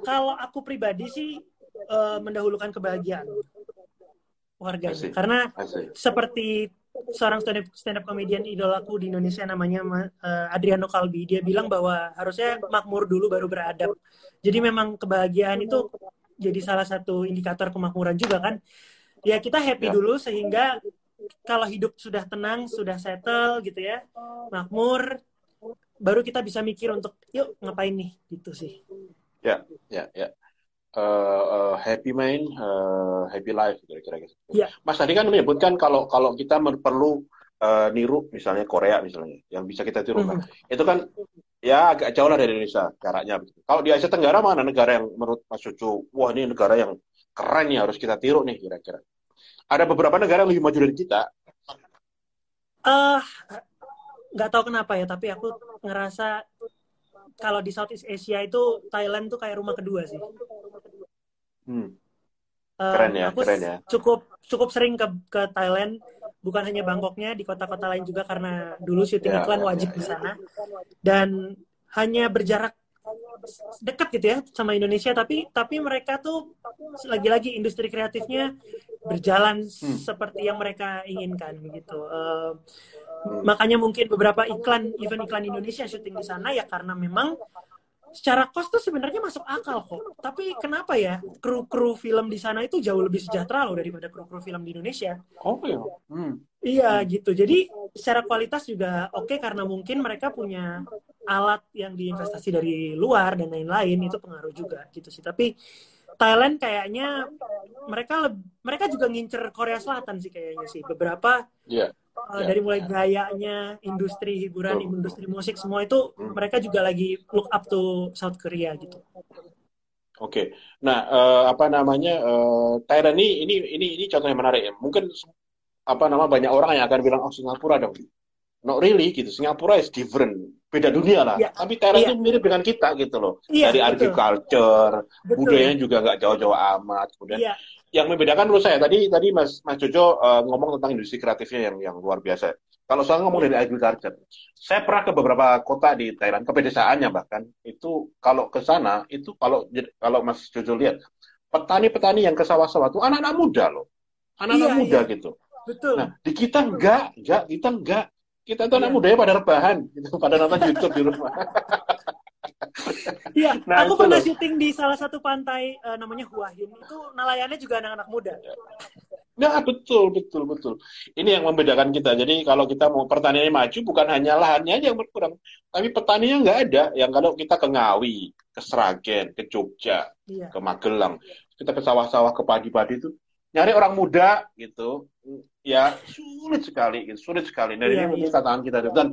kalau aku pribadi sih uh, mendahulukan kebahagiaan warga karena seperti seorang stand up, stand up comedian idolaku di Indonesia namanya uh, Adriano Kalbi dia bilang bahwa harusnya makmur dulu baru beradab. Jadi memang kebahagiaan itu jadi salah satu indikator kemakmuran juga kan ya kita happy ya. dulu sehingga kalau hidup sudah tenang, sudah settle gitu ya, makmur, baru kita bisa mikir untuk yuk ngapain nih gitu sih. Ya, ya, ya. Uh, uh, happy mind, uh, happy life kira-kira gitu. Ya. Mas tadi kan menyebutkan kalau kalau kita perlu uh, niru misalnya Korea misalnya yang bisa kita tiru kan. Mm-hmm. Itu kan ya agak jauh lah dari Indonesia jaraknya. Kalau di Asia Tenggara mana negara yang menurut Mas Cucu, wah ini negara yang keren nih harus kita tiru nih kira-kira. Ada beberapa negara yang lebih maju dari kita. Uh, nggak tahu kenapa ya, tapi aku ngerasa kalau di Southeast Asia itu Thailand tuh kayak rumah kedua sih. Hmm. Keren ya, aku keren ya. Cukup cukup sering ke ke Thailand, bukan hanya Bangkoknya, di kota-kota lain juga karena dulu syuting ya, iklan ya, wajib ya, di sana. Dan hanya berjarak dekat gitu ya sama Indonesia tapi tapi mereka tuh lagi-lagi industri kreatifnya berjalan hmm. seperti yang mereka inginkan gitu uh, hmm. makanya mungkin beberapa iklan event iklan Indonesia syuting di sana ya karena memang secara kos tuh sebenarnya masuk akal kok. Tapi kenapa ya kru-kru film di sana itu jauh lebih sejahtera loh daripada kru-kru film di Indonesia? Oh iya. Hmm. Iya gitu. Jadi secara kualitas juga oke okay, karena mungkin mereka punya alat yang diinvestasi dari luar dan lain-lain itu pengaruh juga gitu sih. Tapi Thailand kayaknya mereka mereka juga ngincer Korea Selatan sih kayaknya sih. Beberapa yeah uh, dari mulai gayanya, industri hiburan, oh. industri musik semua itu hmm. mereka juga lagi look up to South Korea gitu. Oke, okay. nah uh, apa namanya uh, Thailand ini ini ini ini contoh yang menarik ya. Mungkin apa nama banyak orang yang akan bilang oh Singapura dong. Not really gitu. Singapura is different, beda dunia lah. Yeah. Tapi Thailand yeah. itu mirip dengan kita gitu loh. Yeah, Dari agriculture, budayanya juga nggak jauh-jauh amat. Kemudian yeah yang membedakan menurut saya tadi tadi Mas Mas Jojo uh, ngomong tentang industri kreatifnya yang yang luar biasa. Kalau saya ngomong dari agriculture, saya pernah ke beberapa kota di Thailand, ke pedesaannya bahkan itu kalau ke sana itu kalau kalau Mas Jojo lihat petani-petani yang ke sawah-sawah itu anak-anak muda loh, anak-anak iya, muda iya. gitu. Betul. Nah di kita enggak, enggak kita enggak, kita itu anak iya. mudanya pada rebahan, gitu, pada nonton YouTube di rumah. Iya, nah, aku pernah syuting di salah satu pantai uh, namanya Huahin. Itu nelayannya juga anak-anak muda. Nah, betul, betul, betul. Ini yang membedakan kita. Jadi kalau kita mau pertaniannya maju, bukan hanya lahannya aja yang berkurang, tapi petaninya nggak ada. Yang kalau kita ke Ngawi, ke Sragen, ke Jogja, iya. ke Magelang, kita ke sawah-sawah, ke padi-padi itu, nyari orang muda gitu, ya sulit sekali, gitu. sulit sekali. Dan iya, ini iya. tantangan kita. Dan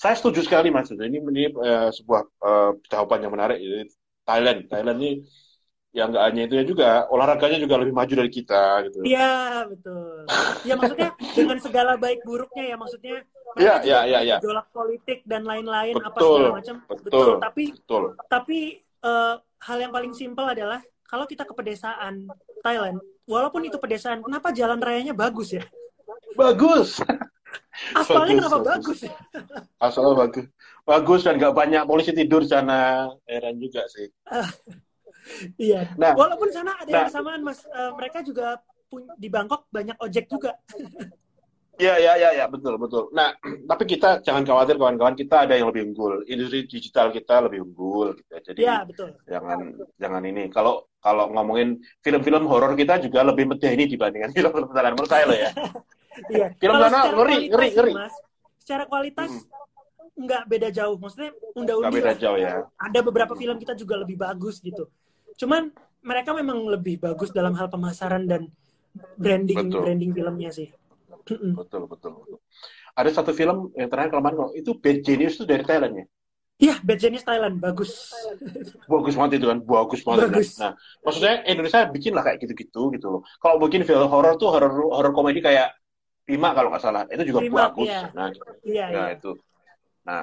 saya setuju sekali mas ini ini uh, sebuah uh, jawaban yang menarik ini Thailand Thailand ini yang nggak hanya itu ya juga olahraganya juga lebih maju dari kita gitu iya betul ya maksudnya dengan segala baik buruknya ya maksudnya Iya, iya, iya, iya. Gejolak politik dan lain-lain apa segala macam. Betul, betul. Tapi, betul. tapi uh, hal yang paling simpel adalah kalau kita ke pedesaan Thailand, walaupun itu pedesaan, kenapa jalan rayanya bagus ya? Bagus. Asalnya kenapa bagus? ya? Asalnya bagus. Bagus dan nggak banyak polisi tidur sana. Heran juga sih. iya. Nah, Walaupun sana ada nah, yang kesamaan, Mas. Uh, mereka juga di Bangkok banyak ojek juga. Iya, iya, iya, ya, betul, betul. Nah, tapi kita jangan khawatir kawan-kawan, kita ada yang lebih unggul. Industri digital kita lebih unggul gitu. Ya. Jadi ya, betul. jangan jangan ini. Kalau kalau ngomongin film-film horor kita juga lebih medeni dibandingkan film-film Thailand menurut saya loh ya. Iya. Film sana ngeri, ngeri, ngeri. Mas, secara kualitas hmm. nggak beda jauh. Maksudnya unda-undi. beda jauh ya. Ada beberapa film kita juga lebih bagus gitu. Cuman mereka memang lebih bagus dalam hal pemasaran dan branding betul. branding filmnya sih. betul, betul, betul. Ada satu film yang terakhir kemarin itu Bad Genius itu dari Thailand ya? Iya, Bad Genius Thailand bagus. bagus banget itu kan, bagus banget. Bagus. Nah, maksudnya Indonesia bikin lah kayak gitu-gitu gitu loh. Kalau bikin film horor tuh horor horor komedi kayak Bima kalau nggak salah, itu juga Bima, bagus. Iya. Nah, iya, nah iya. itu. Nah,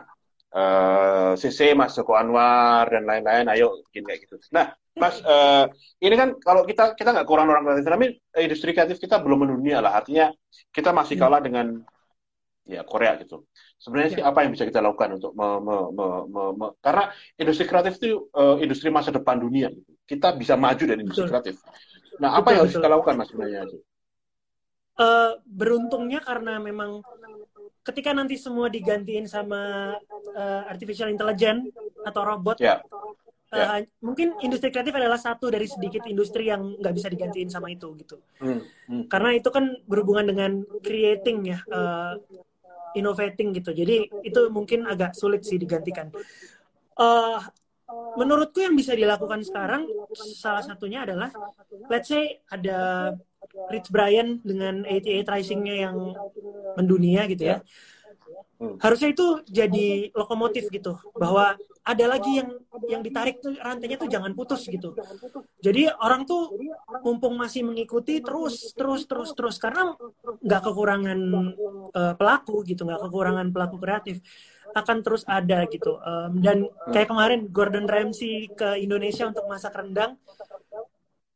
uh, eh, CC Mas Joko Anwar dan lain-lain, ayo bikin kayak gitu. Nah, Mas, uh, ini kan kalau kita kita nggak kurang orang kreatif, tapi industri kreatif kita belum mendunia lah. Artinya kita masih iya. kalah dengan ya Korea gitu. Sebenarnya sih ya. apa yang bisa kita lakukan untuk me, me, me, me, me, karena industri kreatif itu uh, industri masa depan dunia. Gitu. Kita bisa maju dari industri betul. kreatif. Nah, apa betul, yang harus betul. kita lakukan mas sebenarnya? Uh, beruntungnya karena memang ketika nanti semua digantiin sama uh, artificial intelligence atau robot, ya. yeah. uh, mungkin industri kreatif adalah satu dari sedikit industri yang nggak bisa digantiin sama itu gitu. Hmm. Hmm. Karena itu kan berhubungan dengan creating ya, uh, innovating gitu. Jadi itu mungkin agak sulit sih digantikan. Uh, menurutku yang bisa dilakukan sekarang salah satunya adalah let's say ada Rich Brian dengan 88 Rising-nya yang mendunia gitu ya. Hmm. Harusnya itu jadi lokomotif gitu bahwa ada lagi yang yang ditarik tuh rantainya tuh jangan putus gitu. Jadi orang tuh mumpung masih mengikuti terus terus terus terus karena nggak kekurangan uh, pelaku gitu, nggak kekurangan pelaku kreatif akan terus ada gitu. Um, dan kayak kemarin Gordon Ramsay ke Indonesia untuk masak rendang,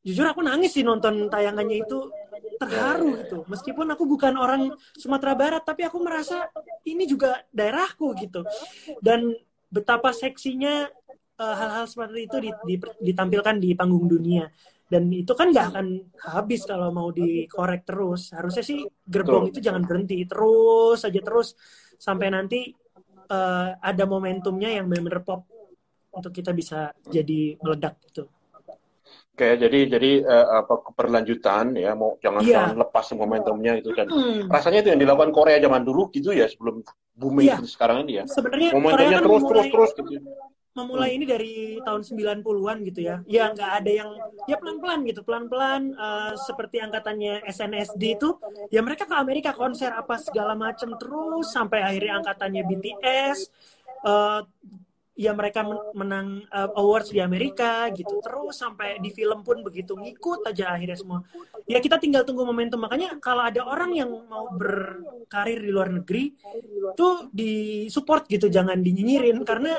jujur aku nangis sih nonton tayangannya itu terharu gitu. Meskipun aku bukan orang Sumatera Barat, tapi aku merasa ini juga daerahku gitu. Dan betapa seksinya uh, hal-hal seperti itu ditampilkan di panggung dunia. Dan itu kan nggak akan habis kalau mau dikorek terus. Harusnya sih gerbong itu jangan berhenti terus saja terus sampai nanti uh, ada momentumnya yang benar-benar pop untuk kita bisa jadi meledak gitu. Oke, jadi jadi uh, apa keberlanjutan ya mau jangan yeah. jangan lepas momentumnya itu dan mm. rasanya itu yang dilakukan Korea zaman dulu gitu ya sebelum booming yeah. sekarang ini ya. Sebenarnya momentumnya kan terus terus terus gitu. Memulai hmm. ini dari tahun 90-an gitu ya. Ya nggak ada yang ya pelan-pelan gitu, pelan-pelan uh, seperti angkatannya SNSD itu ya mereka ke Amerika konser apa segala macam terus sampai akhirnya angkatannya BTS uh, ya mereka menang uh, awards di Amerika gitu. Terus sampai di film pun begitu ngikut aja akhirnya semua. Ya kita tinggal tunggu momentum. Makanya kalau ada orang yang mau berkarir di luar negeri tuh di support gitu jangan dinyinyirin. Karena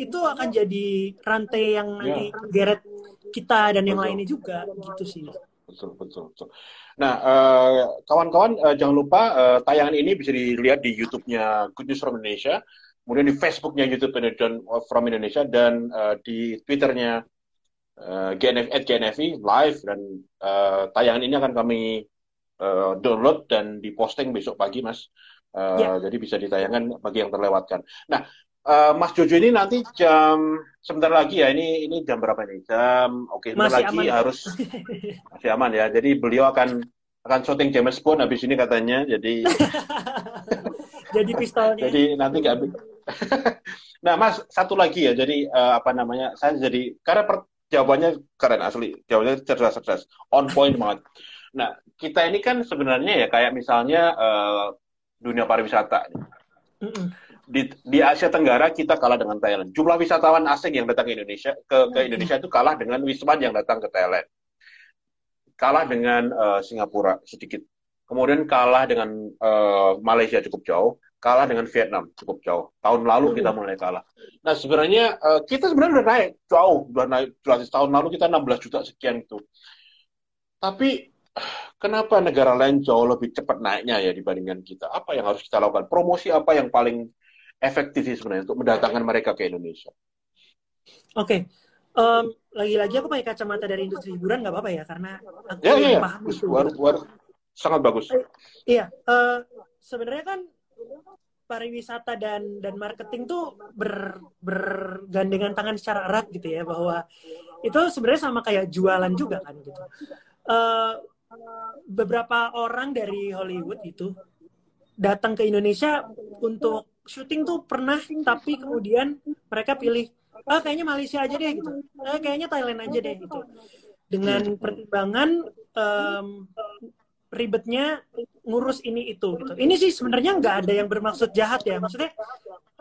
itu akan jadi rantai yang nanti ya. geret kita dan yang betul. lainnya juga gitu sih. Betul betul betul. Nah uh, kawan-kawan uh, jangan lupa uh, tayangan ini bisa dilihat di YouTube-nya Good News from Indonesia kemudian di Facebooknya YouTube from Indonesia dan uh, di Twitternya uh, GNF at GNFI live dan uh, tayangan ini akan kami uh, download dan diposting besok pagi mas. Uh, ya. jadi bisa ditayangkan bagi yang terlewatkan. Nah uh, Mas Jojo ini nanti jam sebentar lagi ya ini ini jam berapa nih jam oke okay, sebentar lagi aman, ya? harus masih aman ya. Jadi beliau akan akan syuting James Bond habis ini katanya jadi jadi pistolnya. Jadi nanti nggak nah Mas satu lagi ya. Jadi uh, apa namanya saya jadi karena per, jawabannya keren asli. Jawabannya cerdas cerdas on point banget. Nah kita ini kan sebenarnya ya kayak misalnya uh, dunia pariwisata mm -mm di, di Asia Tenggara kita kalah dengan Thailand. Jumlah wisatawan asing yang datang ke Indonesia ke, ke Indonesia itu kalah dengan wisman yang datang ke Thailand. Kalah dengan uh, Singapura sedikit. Kemudian kalah dengan uh, Malaysia cukup jauh, kalah dengan Vietnam cukup jauh. Tahun lalu kita mulai kalah. Nah sebenarnya uh, kita sebenarnya udah naik jauh, udah naik jelas tahun lalu kita 16 juta sekian itu. Tapi kenapa negara lain jauh lebih cepat naiknya ya dibandingkan kita? Apa yang harus kita lakukan? Promosi apa yang paling efektif sih sebenarnya untuk mendatangkan mereka ke Indonesia. Oke, okay. um, lagi-lagi aku pakai kacamata dari industri hiburan nggak apa-apa ya karena aku ya, ya, ya. paham itu. Sangat bagus. Uh, iya, uh, sebenarnya kan pariwisata dan dan marketing tuh ber, bergandengan tangan secara erat gitu ya bahwa itu sebenarnya sama kayak jualan juga kan gitu. Uh, beberapa orang dari Hollywood itu datang ke Indonesia untuk syuting tuh pernah tapi kemudian mereka pilih ah kayaknya Malaysia aja deh gitu. Ah kayaknya Thailand aja deh gitu. Dengan pertimbangan um, ribetnya ngurus ini itu gitu. Ini sih sebenarnya nggak ada yang bermaksud jahat ya. Maksudnya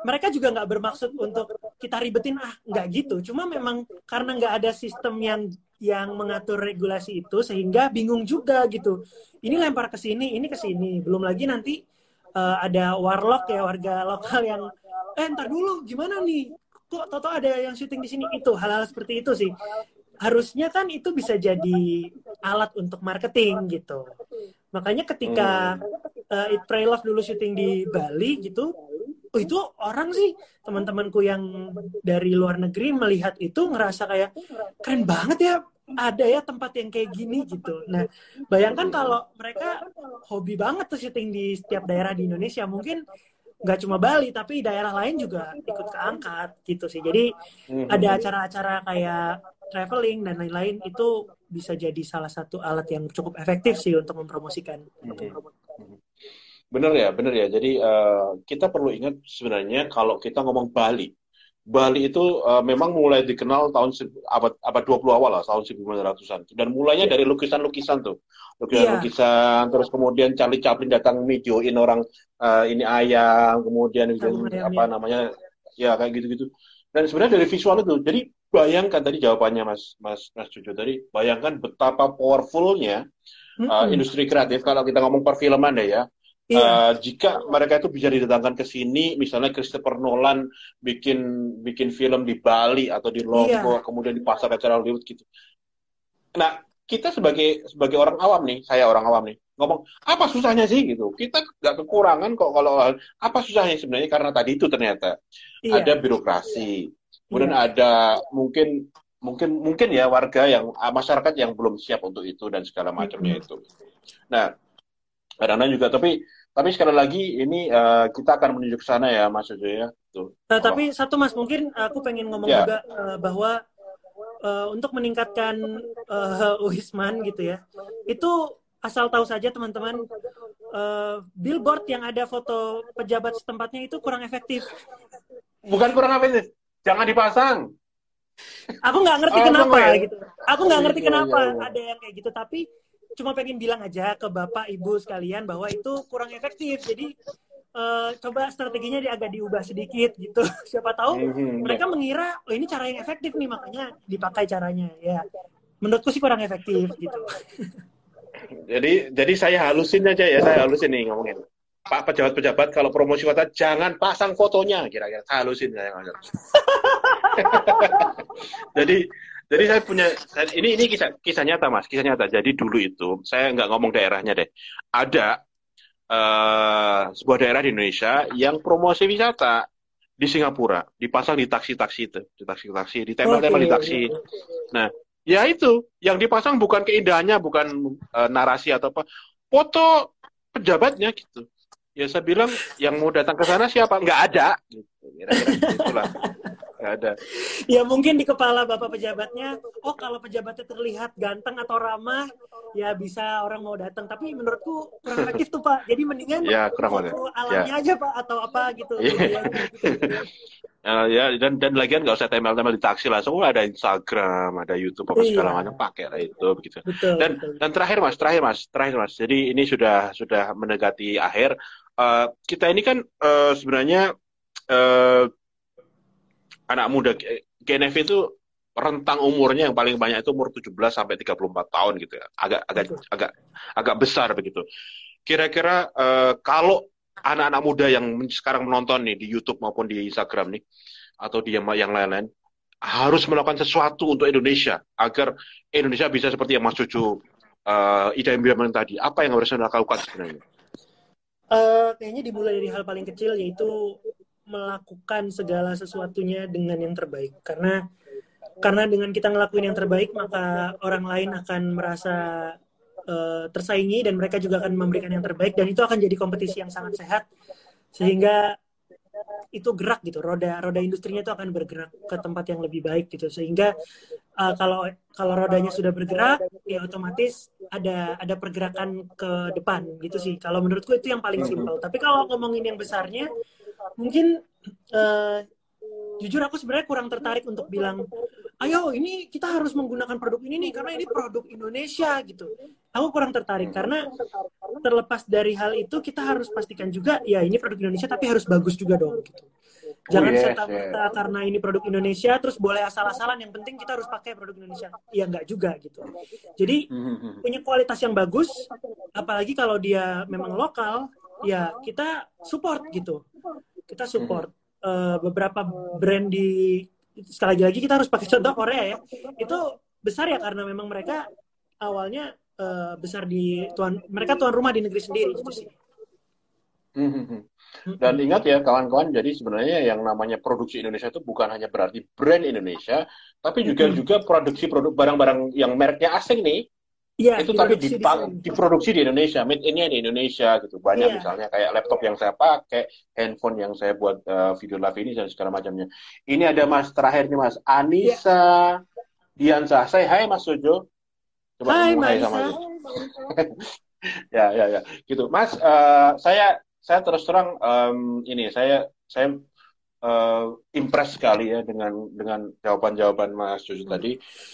mereka juga nggak bermaksud untuk kita ribetin ah nggak gitu. Cuma memang karena nggak ada sistem yang yang mengatur regulasi itu sehingga bingung juga gitu. Ini lempar ke sini ini ke sini. Belum lagi nanti uh, ada warlock ya warga lokal yang eh ntar dulu gimana nih? Kok Toto ada yang syuting di sini? Itu hal-hal seperti itu sih harusnya kan itu bisa jadi alat untuk marketing gitu makanya ketika uh, It Pray Love dulu syuting di Bali gitu oh itu orang sih teman-temanku yang dari luar negeri melihat itu ngerasa kayak keren banget ya ada ya tempat yang kayak gini gitu. Nah, bayangkan kalau mereka hobi banget tuh syuting di setiap daerah di Indonesia, mungkin nggak cuma Bali tapi daerah lain juga ikut keangkat gitu sih jadi hmm. ada acara-acara kayak traveling dan lain-lain itu bisa jadi salah satu alat yang cukup efektif sih untuk mempromosikan hmm. bener ya bener ya jadi uh, kita perlu ingat sebenarnya kalau kita ngomong Bali Bali itu uh, memang mulai dikenal tahun abad abad 20 awal lah, tahun 1900-an. Dan mulainya yeah. dari lukisan-lukisan tuh. Lukisan-lukisan, yeah. terus kemudian Charlie Chaplin datang videoin orang uh, ini ayam, kemudian ayam, apa ya. namanya ya kayak gitu-gitu. Dan sebenarnya dari visual itu, jadi bayangkan tadi jawabannya Mas Mas Mas Jojo tadi, bayangkan betapa powerfulnya mm -hmm. uh, industri kreatif kalau kita ngomong perfilman deh ya Iya. Uh, jika mereka itu bisa didatangkan ke sini, misalnya Christopher Nolan bikin bikin film di Bali atau di Lombok, iya. kemudian dipasar acara Hollywood gitu. Nah, kita sebagai sebagai orang awam nih, saya orang awam nih, ngomong apa susahnya sih gitu. Kita nggak kekurangan kok kalau apa susahnya sebenarnya karena tadi itu ternyata iya. ada birokrasi, kemudian iya. ada mungkin mungkin mungkin ya warga yang masyarakat yang belum siap untuk itu dan segala macamnya itu. Nah, kadang-kadang juga tapi tapi sekali lagi ini uh, kita akan menuju ke sana ya Mas Jojo ya. Tuh. Nah, tapi satu Mas mungkin aku pengen ngomong ya. juga uh, bahwa uh, untuk meningkatkan uh, Wisman gitu ya. Itu asal tahu saja teman-teman uh, billboard yang ada foto pejabat setempatnya itu kurang efektif. Bukan kurang efektif. Jangan dipasang. Aku nggak ngerti oh, kenapa ya? gitu. Aku nggak ngerti iya, iya, kenapa iya, iya. ada yang kayak gitu tapi cuma pengen bilang aja ke bapak ibu sekalian bahwa itu kurang efektif jadi uh, coba strateginya di agak diubah sedikit gitu siapa tahu mm-hmm. mereka mengira oh ini cara yang efektif nih makanya dipakai caranya ya menurutku sih kurang efektif gitu jadi jadi saya halusin aja ya saya halusin nih ngomongin Pak pejabat-pejabat kalau promosi kota jangan pasang fotonya kira-kira saya halusin saya jadi jadi saya punya ini ini kisah kisah nyata mas, kisah nyata. Jadi dulu itu saya nggak ngomong daerahnya deh. Ada uh, sebuah daerah di Indonesia yang promosi wisata di Singapura dipasang di taksi-taksi itu, di taksi-taksi, di tempel-tempel di taksi. Nah, ya itu yang dipasang bukan keindahannya, bukan uh, narasi atau apa, foto pejabatnya gitu. Ya saya bilang yang mau datang ke sana siapa? Nggak ada. Gitu. Kira-kira itulah nggak ada. Ya mungkin di kepala bapak pejabatnya, oh kalau pejabatnya terlihat ganteng atau ramah, ya bisa orang mau datang. Tapi menurutku kurang efektif tuh pak. Jadi mendingan ya, kurang foto alamnya ya. aja pak atau apa gitu. Yeah. Uh, ya dan dan lagian nggak usah tempel-tempel di taksi langsung oh, ada Instagram ada YouTube apa iya. segala macam pakai lah itu begitu betul, dan betul. dan terakhir mas terakhir mas terakhir mas jadi ini sudah sudah mendekati akhir uh, kita ini kan uh, sebenarnya uh, anak muda GNF itu rentang umurnya yang paling banyak itu umur 17 sampai 34 tahun gitu ya. Agak agak agak agak besar begitu. Kira-kira uh, kalau anak-anak muda yang sekarang menonton nih di YouTube maupun di Instagram nih atau di yang lain-lain harus melakukan sesuatu untuk Indonesia agar Indonesia bisa seperti yang Mas Cucu uh, Ida bilang tadi. Apa yang harus anda lakukan sebenarnya? Uh, kayaknya dimulai dari hal paling kecil yaitu melakukan segala sesuatunya dengan yang terbaik. Karena karena dengan kita ngelakuin yang terbaik maka orang lain akan merasa uh, tersaingi dan mereka juga akan memberikan yang terbaik dan itu akan jadi kompetisi yang sangat sehat. Sehingga itu gerak gitu roda roda industrinya itu akan bergerak ke tempat yang lebih baik gitu. Sehingga uh, kalau kalau rodanya sudah bergerak ya otomatis ada ada pergerakan ke depan gitu sih. Kalau menurutku itu yang paling simpel. Tapi kalau ngomongin yang besarnya mungkin uh, jujur aku sebenarnya kurang tertarik untuk bilang ayo ini kita harus menggunakan produk ini nih karena ini produk Indonesia gitu. Aku kurang tertarik karena terlepas dari hal itu kita harus pastikan juga ya ini produk Indonesia tapi harus bagus juga dong gitu. Jangan oh, yes, serta merta yes. karena ini produk Indonesia terus boleh asal-asalan yang penting kita harus pakai produk Indonesia. Ya nggak juga gitu. Jadi mm-hmm. punya kualitas yang bagus apalagi kalau dia memang lokal ya kita support gitu kita support uh, beberapa brand di sekali lagi kita harus pakai contoh Korea ya. Itu besar ya karena memang mereka awalnya uh, besar di tuan mereka tuan rumah di negeri sendiri. Gitu sih. Hmm, hmm, hmm. Dan ingat ya kawan-kawan, jadi sebenarnya yang namanya produksi Indonesia itu bukan hanya berarti brand Indonesia, tapi juga juga produksi produk barang-barang yang mereknya asing nih, Ya, itu tapi di, diproduksi di Indonesia, made in di Indonesia gitu. Banyak ya. misalnya kayak laptop yang saya pakai, handphone yang saya buat uh, video live ini dan segala macamnya. Ini ada Mas terakhirnya Mas Anissa ya. Diansa. Saya hai Mas Sojo. Coba hai, hai sama ya, ya, ya. Gitu. Mas, uh, saya saya terus terang um, ini saya saya uh, impress sekali ya dengan dengan jawaban-jawaban Mas Jojo hmm. tadi.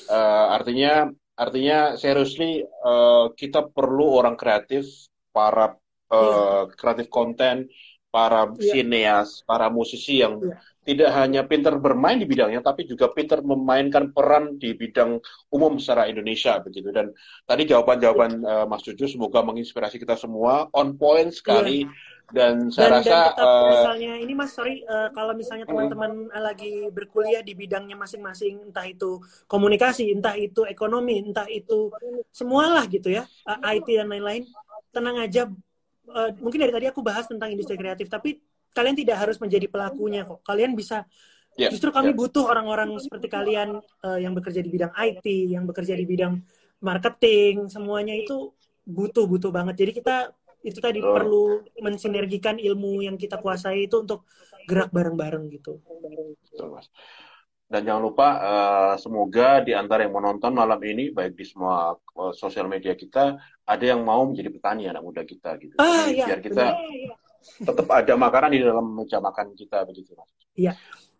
Uh, artinya artinya seriously uh, kita perlu orang kreatif para uh, yeah. kreatif konten para yeah. sineas para musisi yang yeah. tidak hanya pinter bermain di bidangnya tapi juga pinter memainkan peran di bidang umum secara Indonesia begitu dan tadi jawaban-jawaban yeah. uh, Mas Juju semoga menginspirasi kita semua on point sekali yeah dan saya dan, rasa dan tetap, uh, misalnya ini mas sorry uh, kalau misalnya teman-teman uh, lagi berkuliah di bidangnya masing-masing entah itu komunikasi entah itu ekonomi entah itu semualah gitu ya uh, IT dan lain-lain tenang aja. Uh, mungkin dari tadi aku bahas tentang industri kreatif tapi kalian tidak harus menjadi pelakunya kok. Kalian bisa yeah, justru kami yeah. butuh orang-orang seperti kalian uh, yang bekerja di bidang IT yang bekerja di bidang marketing semuanya itu butuh butuh banget. Jadi kita itu tadi oh. perlu mensinergikan ilmu yang kita kuasai itu untuk gerak bareng-bareng gitu. Betul, Mas. Dan jangan lupa uh, semoga di antara yang menonton malam ini baik di semua uh, sosial media kita ada yang mau menjadi petani anak muda kita gitu. Ah, Jadi, ya, biar kita benar. tetap ada makanan di dalam meja makan kita begitu Mas. Iya.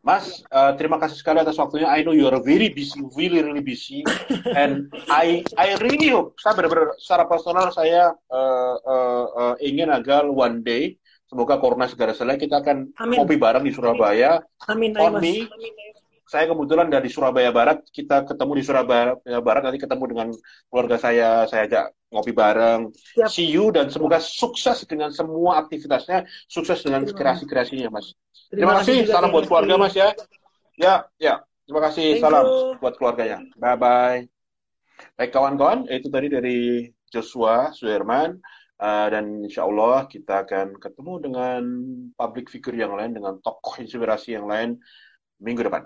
Mas, uh, terima kasih sekali atas waktunya. I know you are very busy, really really busy, and I I really hope, saya benar-benar secara personal saya uh, uh, uh, ingin agar one day semoga corona segera selesai kita akan Amin. kopi bareng di Surabaya. Amin. On me. Saya kebetulan dari Surabaya Barat, kita ketemu di Surabaya Barat, nanti ketemu dengan keluarga saya, saya ajak ngopi bareng. Siap. See you dan semoga sukses dengan semua aktivitasnya, sukses dengan kreasi-kreasinya, Mas. Terima, kasih. Salam buat keluarga Mas ya. Ya, ya. Terima kasih. Thank Salam you. buat keluarganya. Bye bye. Baik kawan-kawan, itu tadi dari Joshua Suherman. Uh, dan insya Allah kita akan ketemu dengan public figure yang lain, dengan tokoh inspirasi yang lain minggu depan.